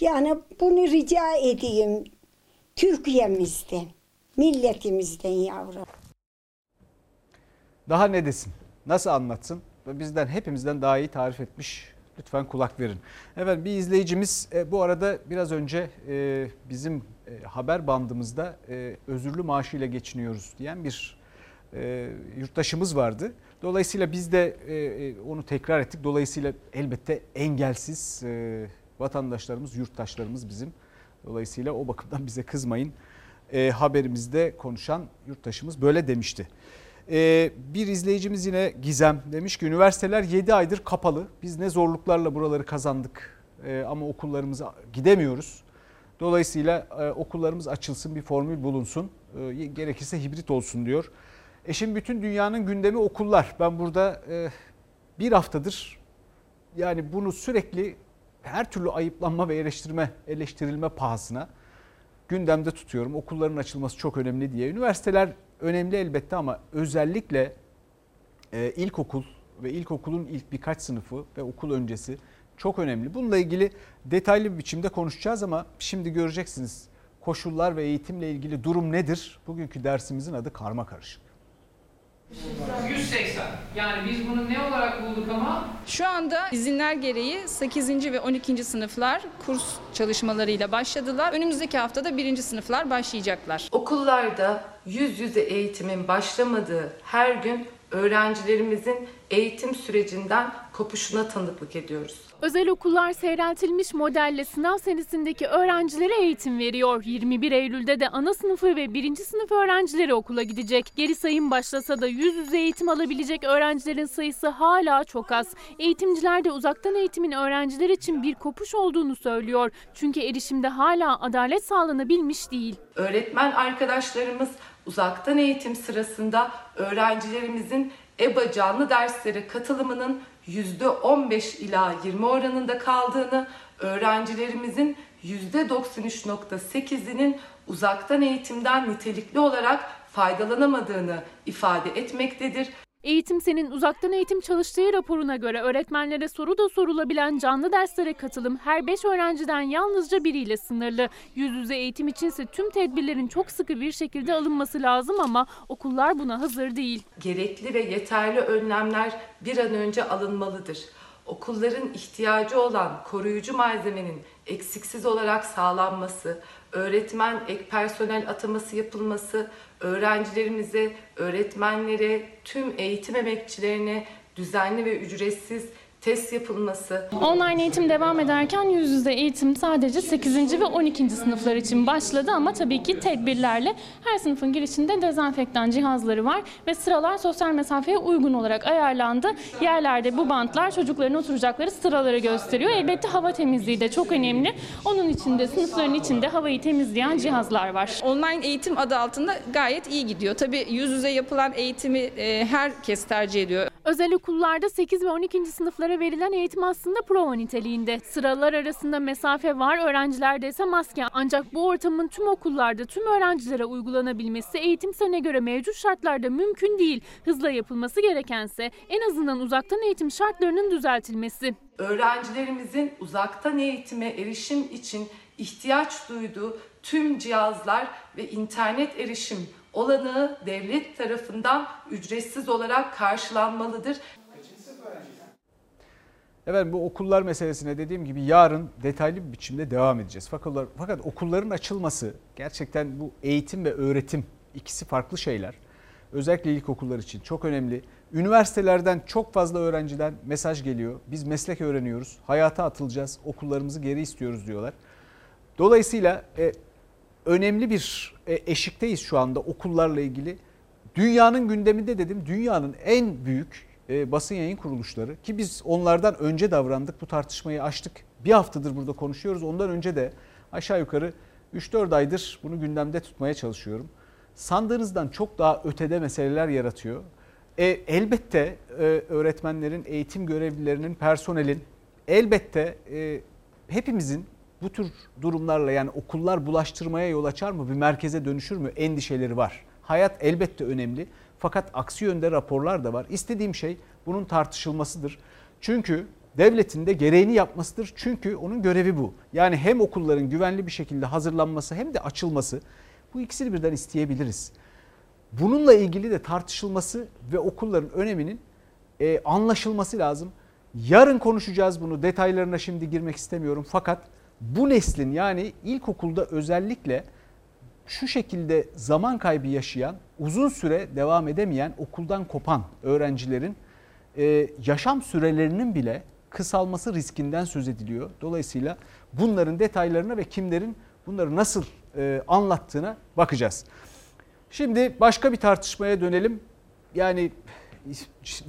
Yani bunu rica edeyim Türkiye'mizden, milletimizden yavrum. Daha ne desin? Nasıl anlatsın? Bizden hepimizden daha iyi tarif etmiş. Lütfen kulak verin. Evet bir izleyicimiz e, bu arada biraz önce e, bizim e, haber bandımızda özürlü maaşıyla geçiniyoruz diyen bir yurttaşımız vardı. Dolayısıyla biz de onu tekrar ettik. Dolayısıyla elbette engelsiz vatandaşlarımız, yurttaşlarımız bizim. Dolayısıyla o bakımdan bize kızmayın. Haberimizde konuşan yurttaşımız böyle demişti. Ee, bir izleyicimiz yine Gizem demiş ki üniversiteler 7 aydır kapalı. Biz ne zorluklarla buraları kazandık ee, ama okullarımıza gidemiyoruz. Dolayısıyla e, okullarımız açılsın bir formül bulunsun. E, gerekirse hibrit olsun diyor. E şimdi bütün dünyanın gündemi okullar. Ben burada e, bir haftadır yani bunu sürekli her türlü ayıplanma ve eleştirme, eleştirilme pahasına gündemde tutuyorum. Okulların açılması çok önemli diye. Üniversiteler önemli elbette ama özellikle e, ilkokul ve ilkokulun ilk birkaç sınıfı ve okul öncesi çok önemli. Bununla ilgili detaylı bir biçimde konuşacağız ama şimdi göreceksiniz koşullar ve eğitimle ilgili durum nedir? Bugünkü dersimizin adı karma karışık. 180. Yani biz bunu ne olarak bulduk ama? Şu anda izinler gereği 8. ve 12. sınıflar kurs çalışmalarıyla başladılar. Önümüzdeki haftada 1. sınıflar başlayacaklar. Okullarda yüz yüze eğitimin başlamadığı her gün öğrencilerimizin eğitim sürecinden kopuşuna tanıklık ediyoruz. Özel okullar seyreltilmiş modelle sınav senesindeki öğrencilere eğitim veriyor. 21 Eylül'de de ana sınıfı ve 1. sınıf öğrencileri okula gidecek. Geri sayım başlasa da yüz yüze eğitim alabilecek öğrencilerin sayısı hala çok az. Eğitimciler de uzaktan eğitimin öğrenciler için bir kopuş olduğunu söylüyor. Çünkü erişimde hala adalet sağlanabilmiş değil. Öğretmen arkadaşlarımız uzaktan eğitim sırasında öğrencilerimizin EBA canlı derslere katılımının %15 ila 20 oranında kaldığını, öğrencilerimizin %93.8'inin uzaktan eğitimden nitelikli olarak faydalanamadığını ifade etmektedir. Eğitim Sen'in uzaktan eğitim çalıştığı raporuna göre öğretmenlere soru da sorulabilen canlı derslere katılım her 5 öğrenciden yalnızca biriyle sınırlı. Yüz yüze eğitim içinse tüm tedbirlerin çok sıkı bir şekilde alınması lazım ama okullar buna hazır değil. Gerekli ve yeterli önlemler bir an önce alınmalıdır. Okulların ihtiyacı olan koruyucu malzemenin eksiksiz olarak sağlanması, öğretmen ek personel ataması yapılması, öğrencilerimize, öğretmenlere, tüm eğitim emekçilerine düzenli ve ücretsiz test yapılması. Online eğitim devam ederken yüz yüze eğitim sadece 8. ve 12. sınıflar için başladı ama tabii ki tedbirlerle her sınıfın girişinde dezenfektan cihazları var ve sıralar sosyal mesafeye uygun olarak ayarlandı. Yerlerde bu bantlar çocukların oturacakları sıraları gösteriyor. Elbette hava temizliği de çok önemli. Onun içinde sınıfların içinde havayı temizleyen cihazlar var. Online eğitim adı altında gayet iyi gidiyor. Tabii yüz yüze yapılan eğitimi e, herkes tercih ediyor. Özel okullarda 8 ve 12. sınıflara verilen eğitim aslında prova niteliğinde. Sıralar arasında mesafe var, öğrencilerde ise maske. Ancak bu ortamın tüm okullarda tüm öğrencilere uygulanabilmesi eğitim sene göre mevcut şartlarda mümkün değil. Hızla yapılması gerekense en azından uzaktan eğitim şartlarının düzeltilmesi. Öğrencilerimizin uzaktan eğitime erişim için ihtiyaç duyduğu tüm cihazlar ve internet erişim olanağı devlet tarafından ücretsiz olarak karşılanmalıdır. Evet bu okullar meselesine dediğim gibi yarın detaylı bir biçimde devam edeceğiz. Fakat, fakat okulların açılması gerçekten bu eğitim ve öğretim ikisi farklı şeyler. Özellikle ilkokullar için çok önemli. Üniversitelerden çok fazla öğrenciden mesaj geliyor. Biz meslek öğreniyoruz, hayata atılacağız, okullarımızı geri istiyoruz diyorlar. Dolayısıyla e, önemli bir e, eşikteyiz şu anda okullarla ilgili. Dünyanın gündeminde dedim dünyanın en büyük e, basın yayın kuruluşları ki biz onlardan önce davrandık bu tartışmayı açtık. Bir haftadır burada konuşuyoruz. Ondan önce de aşağı yukarı 3-4 aydır bunu gündemde tutmaya çalışıyorum. Sandığınızdan çok daha ötede meseleler yaratıyor. E, elbette e, öğretmenlerin, eğitim görevlilerinin, personelin elbette e, hepimizin bu tür durumlarla yani okullar bulaştırmaya yol açar mı, bir merkeze dönüşür mü endişeleri var. Hayat elbette önemli fakat aksi yönde raporlar da var. İstediğim şey bunun tartışılmasıdır. Çünkü devletin de gereğini yapmasıdır. Çünkü onun görevi bu. Yani hem okulların güvenli bir şekilde hazırlanması hem de açılması bu ikisini birden isteyebiliriz. Bununla ilgili de tartışılması ve okulların öneminin e, anlaşılması lazım. Yarın konuşacağız bunu detaylarına şimdi girmek istemiyorum fakat bu neslin yani ilkokulda özellikle şu şekilde zaman kaybı yaşayan, uzun süre devam edemeyen, okuldan kopan öğrencilerin e, yaşam sürelerinin bile kısalması riskinden söz ediliyor. Dolayısıyla bunların detaylarına ve kimlerin bunları nasıl e, anlattığına bakacağız. Şimdi başka bir tartışmaya dönelim. Yani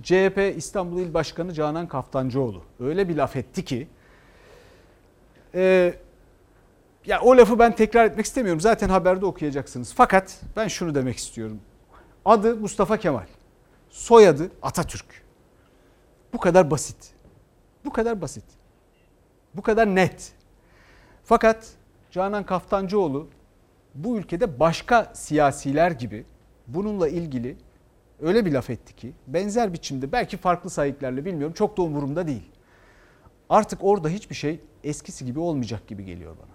CHP İstanbul İl Başkanı Canan Kaftancıoğlu öyle bir laf etti ki e, ya o lafı ben tekrar etmek istemiyorum. Zaten haberde okuyacaksınız. Fakat ben şunu demek istiyorum. Adı Mustafa Kemal. Soyadı Atatürk. Bu kadar basit. Bu kadar basit. Bu kadar net. Fakat Canan Kaftancıoğlu bu ülkede başka siyasiler gibi bununla ilgili öyle bir laf etti ki benzer biçimde belki farklı sahiplerle bilmiyorum çok da umurumda değil. artık orada hiçbir şey eskisi gibi olmayacak gibi geliyor bana.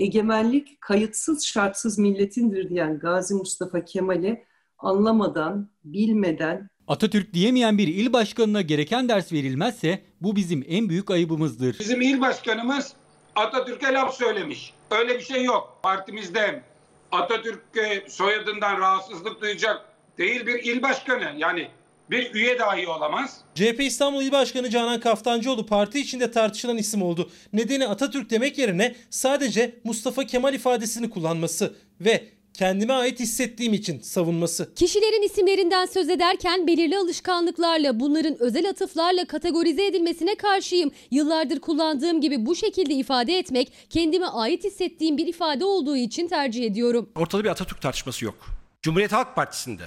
Egemenlik kayıtsız şartsız milletindir diyen Gazi Mustafa Kemal'e anlamadan, bilmeden Atatürk diyemeyen bir il başkanına gereken ders verilmezse bu bizim en büyük ayıbımızdır. Bizim il başkanımız Atatürk'e laf söylemiş. Öyle bir şey yok. Partimizde Atatürk e, soyadından rahatsızlık duyacak değil bir il başkanı. Yani bir üye dahi olamaz. CHP İstanbul İl Başkanı Canan Kaftancıoğlu parti içinde tartışılan isim oldu. Nedeni Atatürk demek yerine sadece Mustafa Kemal ifadesini kullanması ve kendime ait hissettiğim için savunması. Kişilerin isimlerinden söz ederken belirli alışkanlıklarla bunların özel atıflarla kategorize edilmesine karşıyım. Yıllardır kullandığım gibi bu şekilde ifade etmek kendime ait hissettiğim bir ifade olduğu için tercih ediyorum. Ortada bir Atatürk tartışması yok. Cumhuriyet Halk Partisi'nde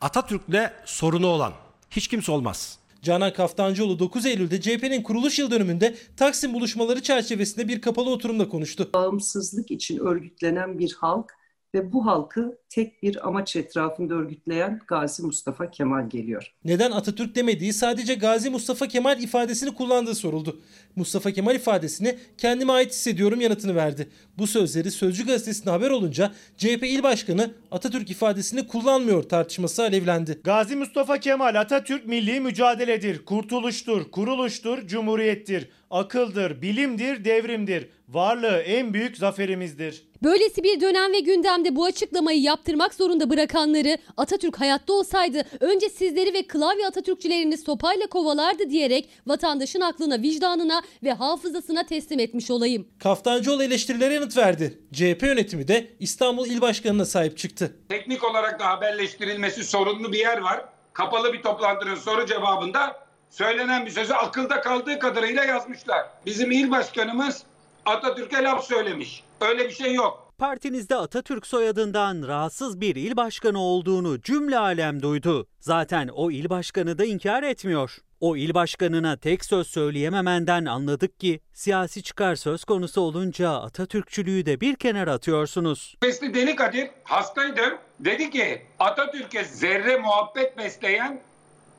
Atatürk'le sorunu olan hiç kimse olmaz. Canan Kaftancıoğlu 9 Eylül'de CHP'nin kuruluş yıl dönümünde Taksim buluşmaları çerçevesinde bir kapalı oturumda konuştu. bağımsızlık için örgütlenen bir halk ve bu halkı tek bir amaç etrafında örgütleyen Gazi Mustafa Kemal geliyor. Neden Atatürk demediği sadece Gazi Mustafa Kemal ifadesini kullandığı soruldu. Mustafa Kemal ifadesini kendime ait hissediyorum yanıtını verdi. Bu sözleri Sözcü gazetesine haber olunca CHP il başkanı Atatürk ifadesini kullanmıyor tartışması alevlendi. Gazi Mustafa Kemal Atatürk milli mücadeledir, kurtuluştur, kuruluştur, cumhuriyettir, akıldır, bilimdir, devrimdir. Varlığı en büyük zaferimizdir. Böylesi bir dönem ve gündemde bu açıklamayı yaptırmak zorunda bırakanları Atatürk hayatta olsaydı önce sizleri ve klavye Atatürkçülerini sopayla kovalardı diyerek vatandaşın aklına, vicdanına ve hafızasına teslim etmiş olayım. Kaftancıoğlu eleştirilere yanıt verdi. CHP yönetimi de İstanbul İl Başkanı'na sahip çıktı. Teknik olarak da haberleştirilmesi sorunlu bir yer var. Kapalı bir toplantının soru cevabında söylenen bir sözü akılda kaldığı kadarıyla yazmışlar. Bizim il başkanımız Atatürk'e laf söylemiş. Öyle bir şey yok. Partinizde Atatürk soyadından rahatsız bir il başkanı olduğunu cümle alem duydu. Zaten o il başkanı da inkar etmiyor. O il başkanına tek söz söyleyememenden anladık ki siyasi çıkar söz konusu olunca Atatürkçülüğü de bir kenara atıyorsunuz. Besli Deli Kadir hastaydı. Dedi ki Atatürk'e zerre muhabbet besleyen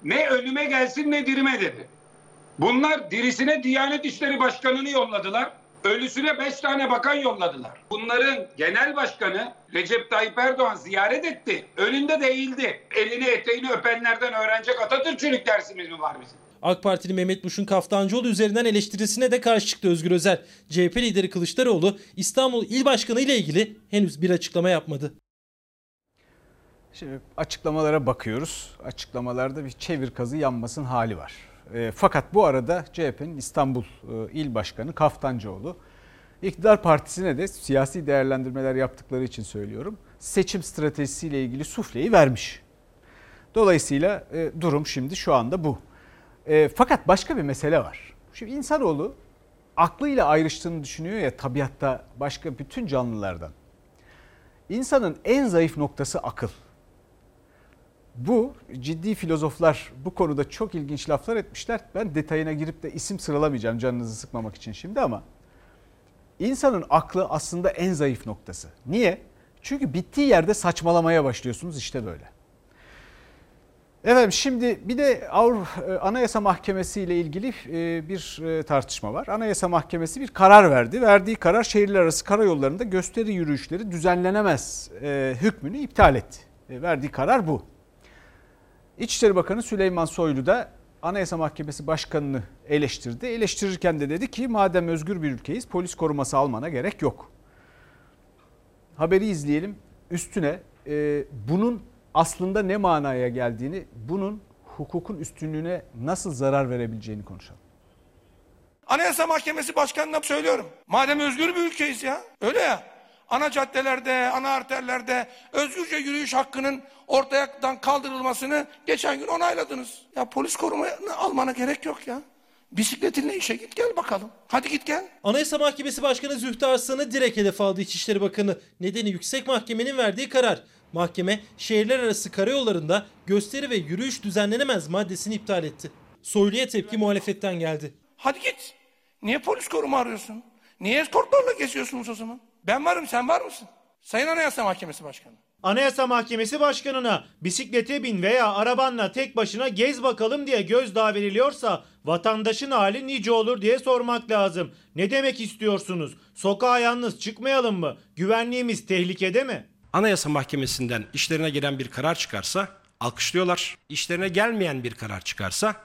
ne ölüme gelsin ne dirime dedi. Bunlar dirisine Diyanet İşleri Başkanı'nı yolladılar. Ölüsüne beş tane bakan yolladılar. Bunların genel başkanı Recep Tayyip Erdoğan ziyaret etti. Önünde değildi. Elini eteğini öpenlerden öğrenecek Atatürkçülük dersimiz mi var bizim? AK Partili Mehmet Muş'un Kaftancıoğlu üzerinden eleştirisine de karşı çıktı Özgür Özel. CHP lideri Kılıçdaroğlu İstanbul İl Başkanı ile ilgili henüz bir açıklama yapmadı. Şimdi açıklamalara bakıyoruz. Açıklamalarda bir çevir kazı yanmasın hali var. E, fakat bu arada CHP'nin İstanbul e, İl Başkanı Kaftancıoğlu iktidar partisine de siyasi değerlendirmeler yaptıkları için söylüyorum. Seçim stratejisiyle ilgili sufleyi vermiş. Dolayısıyla e, durum şimdi şu anda bu. E, fakat başka bir mesele var. Şimdi insanoğlu aklıyla ayrıştığını düşünüyor ya tabiatta başka bütün canlılardan. İnsanın en zayıf noktası akıl. Bu ciddi filozoflar bu konuda çok ilginç laflar etmişler. Ben detayına girip de isim sıralamayacağım canınızı sıkmamak için şimdi ama insanın aklı aslında en zayıf noktası. Niye? Çünkü bittiği yerde saçmalamaya başlıyorsunuz işte böyle. Efendim şimdi bir de Avrupa Anayasa Mahkemesi ile ilgili e, bir e, tartışma var. Anayasa Mahkemesi bir karar verdi. Verdiği karar şehirler arası karayollarında gösteri yürüyüşleri düzenlenemez e, hükmünü iptal etti. Verdiği karar bu. İçişleri Bakanı Süleyman Soylu da Anayasa Mahkemesi Başkanı'nı eleştirdi. Eleştirirken de dedi ki madem özgür bir ülkeyiz polis koruması almana gerek yok. Haberi izleyelim. Üstüne e, bunun aslında ne manaya geldiğini, bunun hukukun üstünlüğüne nasıl zarar verebileceğini konuşalım. Anayasa Mahkemesi Başkanı'na söylüyorum. Madem özgür bir ülkeyiz ya. Öyle ya. Ana caddelerde, ana arterlerde özgürce yürüyüş hakkının ortadan kaldırılmasını geçen gün onayladınız. Ya polis korumayı almana gerek yok ya. Bisikletinle işe git gel bakalım. Hadi git gel. Anayasa Mahkemesi Başkanı Zühtü Arslan'ı direkt hedef aldı İçişleri Bakanı. Nedeni Yüksek Mahkemenin verdiği karar. Mahkeme şehirler arası karayollarında gösteri ve yürüyüş düzenlenemez maddesini iptal etti. Soylu'ya tepki muhalefetten geldi. Hadi git. Niye polis koruma arıyorsun? Niye eskortlarla geziyorsunuz o zaman? Ben varım sen var mısın? Sayın Anayasa Mahkemesi Başkanı. Anayasa Mahkemesi Başkanı'na bisiklete bin veya arabanla tek başına gez bakalım diye gözdağı veriliyorsa vatandaşın hali nice olur diye sormak lazım. Ne demek istiyorsunuz? Sokağa yalnız çıkmayalım mı? Güvenliğimiz tehlikede mi? Anayasa Mahkemesi'nden işlerine gelen bir karar çıkarsa alkışlıyorlar. İşlerine gelmeyen bir karar çıkarsa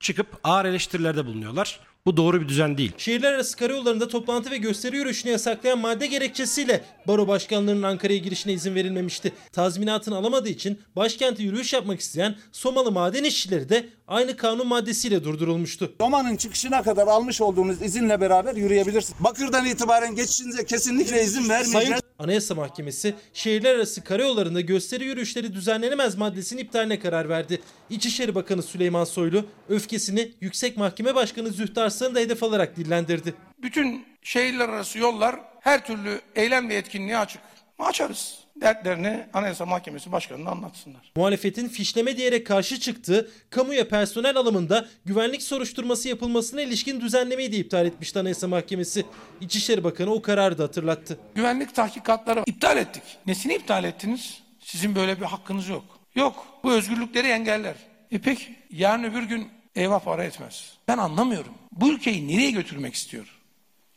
çıkıp ağır eleştirilerde bulunuyorlar. Bu doğru bir düzen değil. Şehirler arası karayollarında toplantı ve gösteri yürüyüşünü yasaklayan madde gerekçesiyle baro başkanlarının Ankara'ya girişine izin verilmemişti. Tazminatını alamadığı için başkente yürüyüş yapmak isteyen Somalı maden işçileri de aynı kanun maddesiyle durdurulmuştu. Roma'nın çıkışına kadar almış olduğunuz izinle beraber yürüyebilirsiniz. Bakır'dan itibaren geçişinize kesinlikle izin vermeyeceğiz. Sayın Anayasa Mahkemesi şehirler arası karayollarında gösteri yürüyüşleri düzenlenemez maddesinin iptaline karar verdi. İçişleri Bakanı Süleyman Soylu öfkesini Yüksek Mahkeme Başkanı Zühtü Arslan'ı da hedef alarak dillendirdi. Bütün şehirler arası yollar her türlü eylem ve etkinliğe açık. Açarız. Dertlerini Anayasa Mahkemesi Başkanı'na anlatsınlar. Muhalefetin fişleme diyerek karşı çıktığı kamuya personel alımında güvenlik soruşturması yapılmasına ilişkin düzenlemeyi de iptal etmişti Anayasa Mahkemesi. İçişleri Bakanı o kararı da hatırlattı. Güvenlik tahkikatları iptal ettik. Nesini iptal ettiniz? Sizin böyle bir hakkınız yok. Yok. Bu özgürlükleri engeller. E peki yarın öbür gün eyvah para etmez. Ben anlamıyorum. Bu ülkeyi nereye götürmek istiyor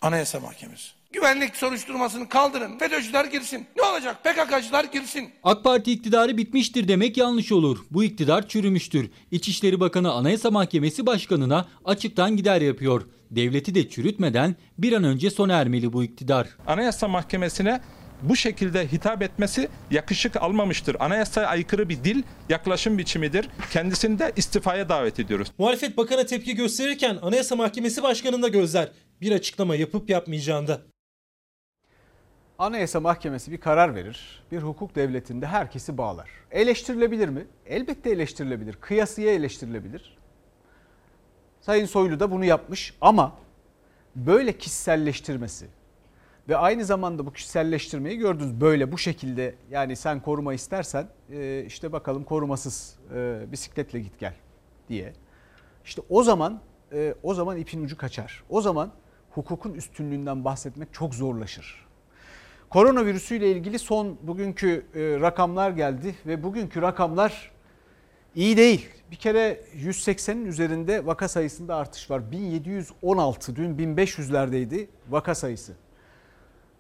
Anayasa Mahkemesi? Güvenlik soruşturmasını kaldırın. FETÖ'cüler girsin. Ne olacak? PKK'cılar girsin. AK Parti iktidarı bitmiştir demek yanlış olur. Bu iktidar çürümüştür. İçişleri Bakanı Anayasa Mahkemesi Başkanı'na açıktan gider yapıyor. Devleti de çürütmeden bir an önce sona ermeli bu iktidar. Anayasa Mahkemesi'ne bu şekilde hitap etmesi yakışık almamıştır. Anayasaya aykırı bir dil, yaklaşım biçimidir. Kendisini de istifaya davet ediyoruz. Muhalefet bakana tepki gösterirken Anayasa Mahkemesi Başkanı'nda gözler. Bir açıklama yapıp yapmayacağında. Anayasa Mahkemesi bir karar verir. Bir hukuk devletinde herkesi bağlar. Eleştirilebilir mi? Elbette eleştirilebilir. Kıyasıya eleştirilebilir. Sayın Soylu da bunu yapmış ama böyle kişiselleştirmesi ve aynı zamanda bu kişiselleştirmeyi gördünüz. Böyle bu şekilde yani sen koruma istersen e, işte bakalım korumasız e, bisikletle git gel diye. İşte o zaman e, o zaman ipin ucu kaçar. O zaman hukukun üstünlüğünden bahsetmek çok zorlaşır. Koronavirüsüyle ilgili son bugünkü rakamlar geldi ve bugünkü rakamlar iyi değil. Bir kere 180'in üzerinde vaka sayısında artış var. 1716 dün 1500'lerdeydi vaka sayısı.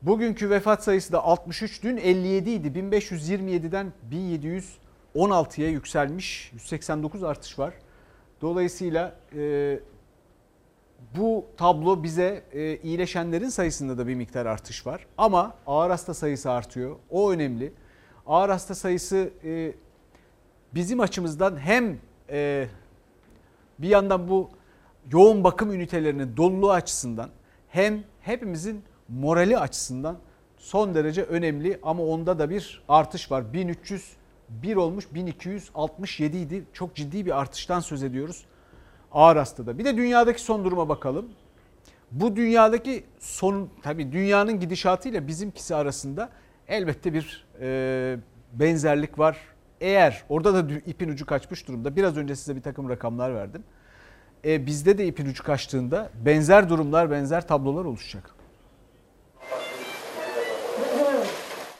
Bugünkü vefat sayısı da 63 dün 57 idi. 1527'den 1716'ya yükselmiş. 189 artış var. Dolayısıyla e, bu tablo bize e, iyileşenlerin sayısında da bir miktar artış var. Ama ağır hasta sayısı artıyor. O önemli. Ağır hasta sayısı e, bizim açımızdan hem e, bir yandan bu yoğun bakım ünitelerinin doluluğu açısından hem hepimizin morali açısından son derece önemli ama onda da bir artış var. 1301 olmuş 1267 idi. Çok ciddi bir artıştan söz ediyoruz ağır hastada. Bir de dünyadaki son duruma bakalım. Bu dünyadaki son tabii dünyanın gidişatıyla bizimkisi arasında elbette bir e, benzerlik var. Eğer orada da ipin ucu kaçmış durumda. Biraz önce size bir takım rakamlar verdim. E, bizde de ipin ucu kaçtığında benzer durumlar, benzer tablolar oluşacak.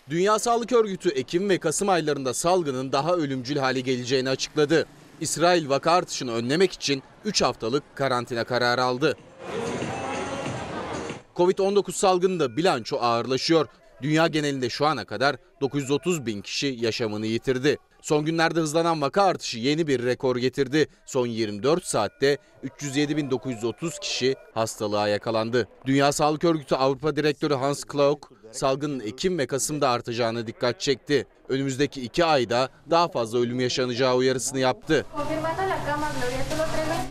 Dünya Sağlık Örgütü Ekim ve Kasım aylarında salgının daha ölümcül hale geleceğini açıkladı. İsrail vaka artışını önlemek için 3 haftalık karantina kararı aldı. Covid-19 salgınında bilanço ağırlaşıyor. Dünya genelinde şu ana kadar 930 bin kişi yaşamını yitirdi. Son günlerde hızlanan vaka artışı yeni bir rekor getirdi. Son 24 saatte 307.930 kişi hastalığa yakalandı. Dünya Sağlık Örgütü Avrupa Direktörü Hans Klauk, salgının Ekim ve Kasım'da artacağını dikkat çekti. Önümüzdeki iki ayda daha fazla ölüm yaşanacağı uyarısını yaptı.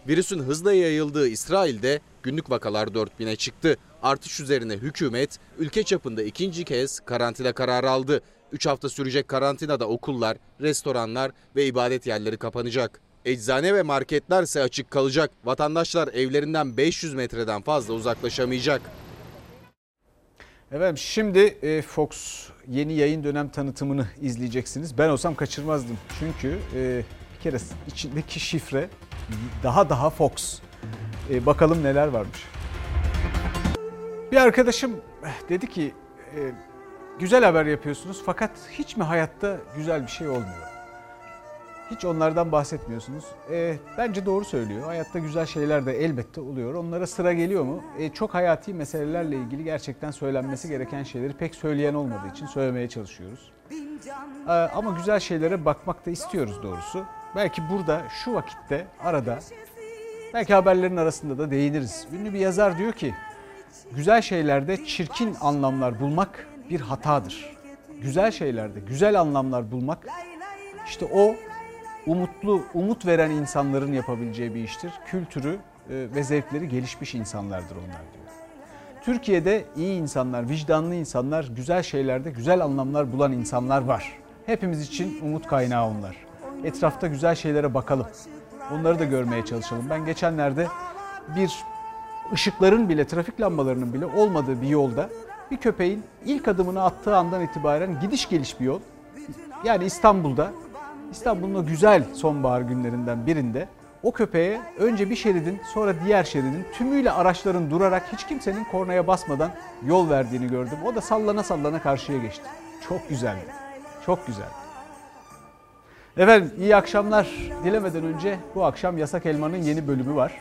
Virüsün hızla yayıldığı İsrail'de günlük vakalar 4000'e çıktı. Artış üzerine hükümet ülke çapında ikinci kez karantina kararı aldı. 3 hafta sürecek karantinada okullar, restoranlar ve ibadet yerleri kapanacak. Eczane ve marketler ise açık kalacak. Vatandaşlar evlerinden 500 metreden fazla uzaklaşamayacak. Efendim şimdi e, Fox yeni yayın dönem tanıtımını izleyeceksiniz. Ben olsam kaçırmazdım. Çünkü e, bir kere içindeki şifre daha daha Fox. E, bakalım neler varmış. Bir arkadaşım dedi ki güzel haber yapıyorsunuz fakat hiç mi hayatta güzel bir şey olmuyor? Hiç onlardan bahsetmiyorsunuz. E, bence doğru söylüyor. Hayatta güzel şeyler de elbette oluyor. Onlara sıra geliyor mu? E, çok hayati meselelerle ilgili gerçekten söylenmesi gereken şeyleri pek söyleyen olmadığı için söylemeye çalışıyoruz. E, ama güzel şeylere bakmak da istiyoruz doğrusu. Belki burada şu vakitte arada belki haberlerin arasında da değiniriz. Ünlü bir yazar diyor ki güzel şeylerde çirkin anlamlar bulmak bir hatadır. Güzel şeylerde güzel anlamlar bulmak işte o umutlu, umut veren insanların yapabileceği bir iştir. Kültürü e, ve zevkleri gelişmiş insanlardır onlar diyor. Türkiye'de iyi insanlar, vicdanlı insanlar, güzel şeylerde güzel anlamlar bulan insanlar var. Hepimiz için umut kaynağı onlar. Etrafta güzel şeylere bakalım. Onları da görmeye çalışalım. Ben geçenlerde bir ışıkların bile, trafik lambalarının bile olmadığı bir yolda bir köpeğin ilk adımını attığı andan itibaren gidiş geliş bir yol. Yani İstanbul'da İstanbul'un o güzel sonbahar günlerinden birinde o köpeğe önce bir şeridin sonra diğer şeridin tümüyle araçların durarak hiç kimsenin kornaya basmadan yol verdiğini gördüm. O da sallana sallana karşıya geçti. Çok güzeldi. Çok güzeldi. Efendim iyi akşamlar dilemeden önce bu akşam Yasak Elma'nın yeni bölümü var.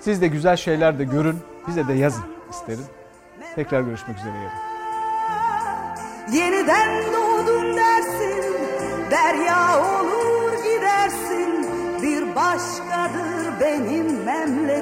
Siz de güzel şeyler de görün, bize de yazın isterim. Tekrar görüşmek üzere yarın. Yeniden doğdun dersin Derya olur gidersin Bir başkadır benim memleketim